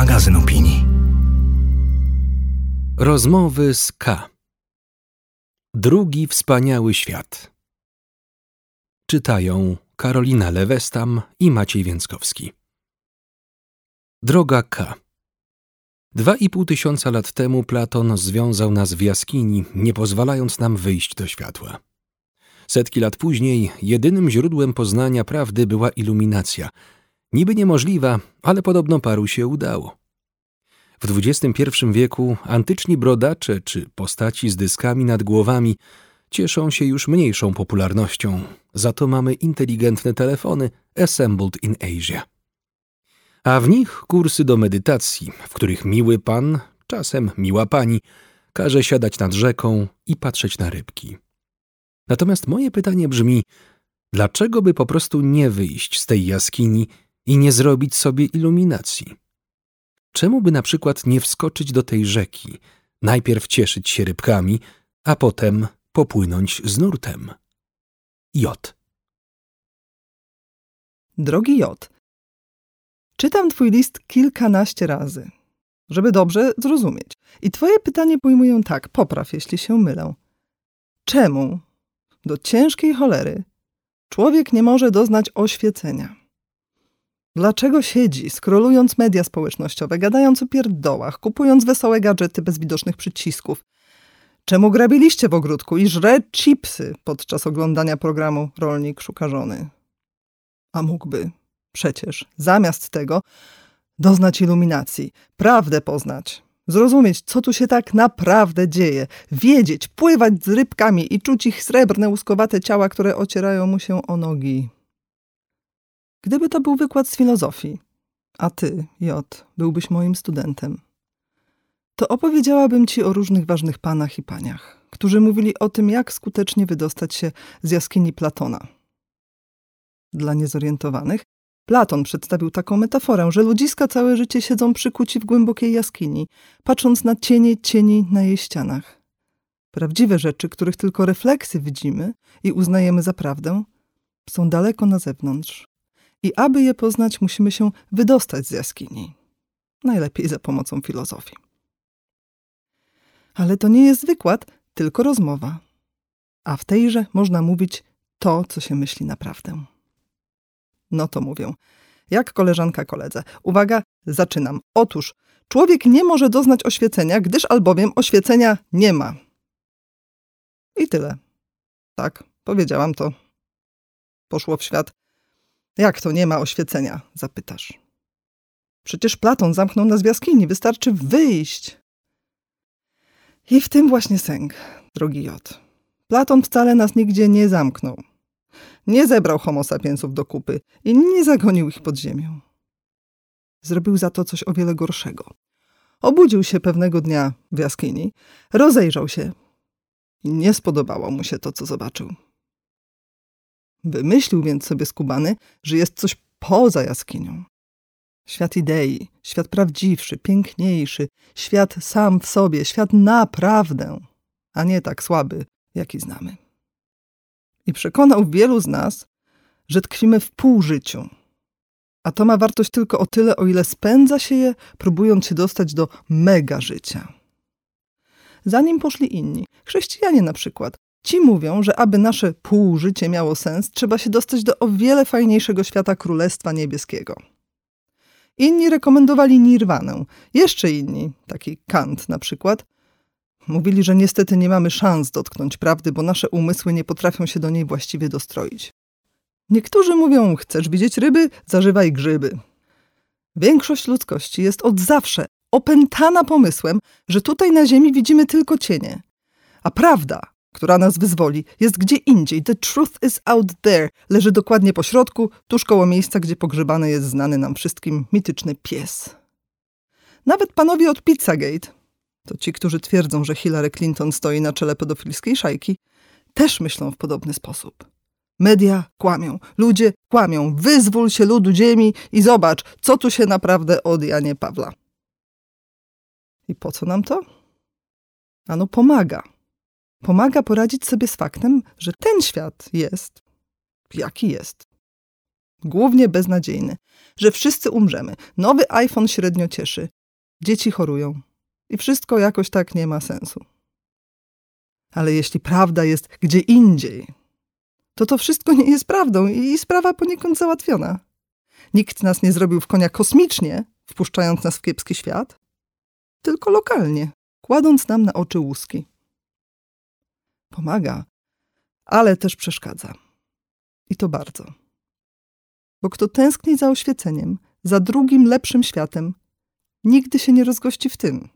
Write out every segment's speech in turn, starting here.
magazyn opinii. Rozmowy z K. Drugi wspaniały świat. Czytają Karolina Lewestam i Maciej Więckowski. Droga K. Dwa i pół tysiąca lat temu Platon związał nas w jaskini, nie pozwalając nam wyjść do światła. Setki lat później jedynym źródłem poznania prawdy była iluminacja. Niby niemożliwa, ale podobno paru się udało. W XXI wieku antyczni brodacze czy postaci z dyskami nad głowami cieszą się już mniejszą popularnością, za to mamy inteligentne telefony assembled in Asia. A w nich kursy do medytacji, w których miły pan, czasem miła pani, każe siadać nad rzeką i patrzeć na rybki. Natomiast moje pytanie brzmi, dlaczego by po prostu nie wyjść z tej jaskini i nie zrobić sobie iluminacji? Czemu by na przykład nie wskoczyć do tej rzeki, najpierw cieszyć się rybkami, a potem popłynąć z nurtem? J. Drogi J, czytam twój list kilkanaście razy, żeby dobrze zrozumieć. I twoje pytanie pojmuję tak, popraw, jeśli się mylę. Czemu do ciężkiej cholery człowiek nie może doznać oświecenia? Dlaczego siedzi, skrolując media społecznościowe, gadając o pierdołach, kupując wesołe gadżety bez widocznych przycisków? Czemu grabiliście w ogródku i żre chipsy podczas oglądania programu Rolnik szuka żony? A mógłby przecież zamiast tego doznać iluminacji, prawdę poznać, zrozumieć, co tu się tak naprawdę dzieje, wiedzieć, pływać z rybkami i czuć ich srebrne, łuskowate ciała, które ocierają mu się o nogi. Gdyby to był wykład z filozofii, a ty, J, byłbyś moim studentem, to opowiedziałabym ci o różnych ważnych panach i paniach, którzy mówili o tym, jak skutecznie wydostać się z jaskini Platona. Dla niezorientowanych, Platon przedstawił taką metaforę, że ludziska całe życie siedzą przykuci w głębokiej jaskini, patrząc na cienie cieni na jej ścianach. Prawdziwe rzeczy, których tylko refleksy widzimy i uznajemy za prawdę, są daleko na zewnątrz. I aby je poznać, musimy się wydostać z jaskini. Najlepiej za pomocą filozofii. Ale to nie jest wykład, tylko rozmowa. A w tejże można mówić to, co się myśli naprawdę. No to mówię. Jak koleżanka koledze. Uwaga, zaczynam. Otóż, człowiek nie może doznać oświecenia, gdyż albowiem oświecenia nie ma. I tyle. Tak, powiedziałam to. Poszło w świat. Jak to nie ma oświecenia? Zapytasz. Przecież Platon zamknął nas w jaskini, wystarczy wyjść. I w tym właśnie sęk, drogi J. Platon wcale nas nigdzie nie zamknął. Nie zebrał homo sapiensów do kupy i nie zagonił ich pod ziemią. Zrobił za to coś o wiele gorszego. Obudził się pewnego dnia w jaskini, rozejrzał się i nie spodobało mu się to, co zobaczył. Wymyślił więc sobie skubany, że jest coś poza jaskinią. Świat idei, świat prawdziwszy, piękniejszy, świat sam w sobie, świat naprawdę, a nie tak słaby, jaki znamy. I przekonał wielu z nas, że tkwimy w półżyciu. A to ma wartość tylko o tyle, o ile spędza się je, próbując się dostać do mega życia. Zanim poszli inni, chrześcijanie na przykład, Ci mówią, że aby nasze półżycie miało sens, trzeba się dostać do o wiele fajniejszego świata Królestwa Niebieskiego. Inni rekomendowali nirwanę. Jeszcze inni, taki Kant na przykład, mówili, że niestety nie mamy szans dotknąć prawdy, bo nasze umysły nie potrafią się do niej właściwie dostroić. Niektórzy mówią, chcesz widzieć ryby? Zażywaj grzyby. Większość ludzkości jest od zawsze opętana pomysłem, że tutaj na Ziemi widzimy tylko cienie. A prawda, która nas wyzwoli, jest gdzie indziej. The truth is out there. Leży dokładnie po środku, tuż koło miejsca, gdzie pogrzebany jest znany nam wszystkim mityczny pies. Nawet panowie od Pizzagate, to ci, którzy twierdzą, że Hillary Clinton stoi na czele pedofilskiej szajki, też myślą w podobny sposób. Media kłamią, ludzie kłamią. Wyzwól się ludu ziemi i zobacz, co tu się naprawdę od Janie Pawla. I po co nam to? Ano pomaga pomaga poradzić sobie z faktem, że ten świat jest, jaki jest. głównie beznadziejny, że wszyscy umrzemy. Nowy iPhone średnio cieszy. Dzieci chorują. I wszystko jakoś tak nie ma sensu. Ale jeśli prawda jest gdzie indziej, to to wszystko nie jest prawdą i sprawa poniekąd załatwiona. Nikt nas nie zrobił w konia kosmicznie, wpuszczając nas w kiepski świat, tylko lokalnie, kładąc nam na oczy łuski. Pomaga, ale też przeszkadza. I to bardzo. Bo kto tęskni za oświeceniem, za drugim, lepszym światem, nigdy się nie rozgości w tym.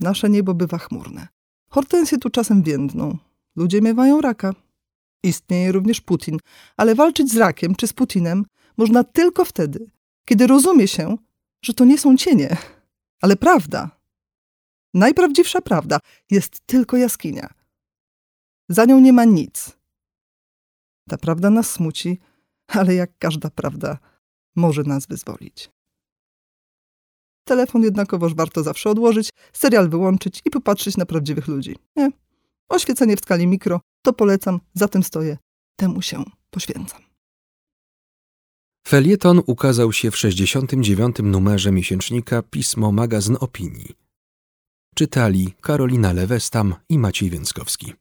Nasze niebo bywa chmurne. Hortensje tu czasem więdną. Ludzie miewają raka. Istnieje również Putin, ale walczyć z rakiem czy z Putinem można tylko wtedy, kiedy rozumie się, że to nie są cienie, ale prawda. Najprawdziwsza prawda jest tylko jaskinia. Za nią nie ma nic. Ta prawda nas smuci, ale jak każda prawda, może nas wyzwolić. Telefon jednakowoż warto zawsze odłożyć, serial wyłączyć i popatrzeć na prawdziwych ludzi. Nie. Oświecenie w skali mikro to polecam, za tym stoję, temu się poświęcam. Felieton ukazał się w 69. numerze miesięcznika Pismo Magazyn Opinii. Czytali Karolina Lewestam i Maciej Więckowski.